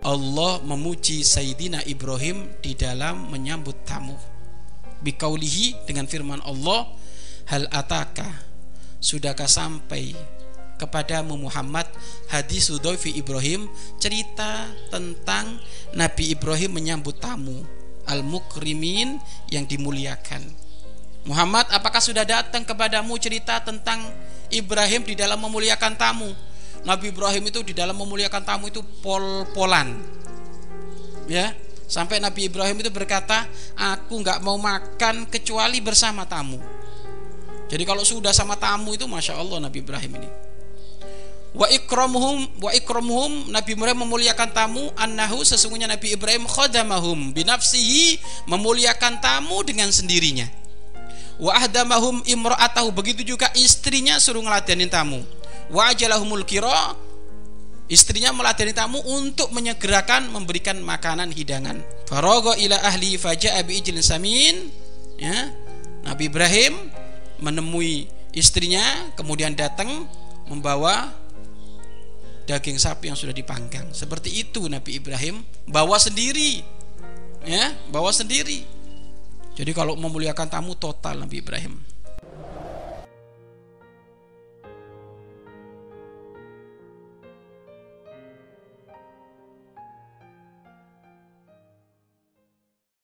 Allah memuji Sayyidina Ibrahim di dalam menyambut tamu. Bikaulihi dengan firman Allah hal ataka? Sudahkah sampai kepadamu Muhammad? Hadis Udhaifi Ibrahim cerita tentang Nabi Ibrahim menyambut tamu al-mukrimin yang dimuliakan. Muhammad apakah sudah datang kepadamu cerita tentang Ibrahim di dalam memuliakan tamu Nabi Ibrahim itu di dalam memuliakan tamu itu pol-polan. Ya sampai Nabi Ibrahim itu berkata aku nggak mau makan kecuali bersama tamu. Jadi kalau sudah sama tamu itu masya Allah Nabi Ibrahim ini. Wa ikramuhum wa ikramuhum Nabi Ibrahim memuliakan tamu annahu sesungguhnya Nabi Ibrahim khadamahum binafsihi memuliakan tamu dengan sendirinya. Wa ahdamahum imra'atahu begitu juga istrinya suruh ngeladenin tamu wa ajalahumul kira istrinya meladeni tamu untuk menyegerakan memberikan makanan hidangan farogo ila ahli faja'a bi samin ya Nabi Ibrahim menemui istrinya kemudian datang membawa daging sapi yang sudah dipanggang. Seperti itu Nabi Ibrahim bawa sendiri. Ya, bawa sendiri. Jadi kalau memuliakan tamu total Nabi Ibrahim.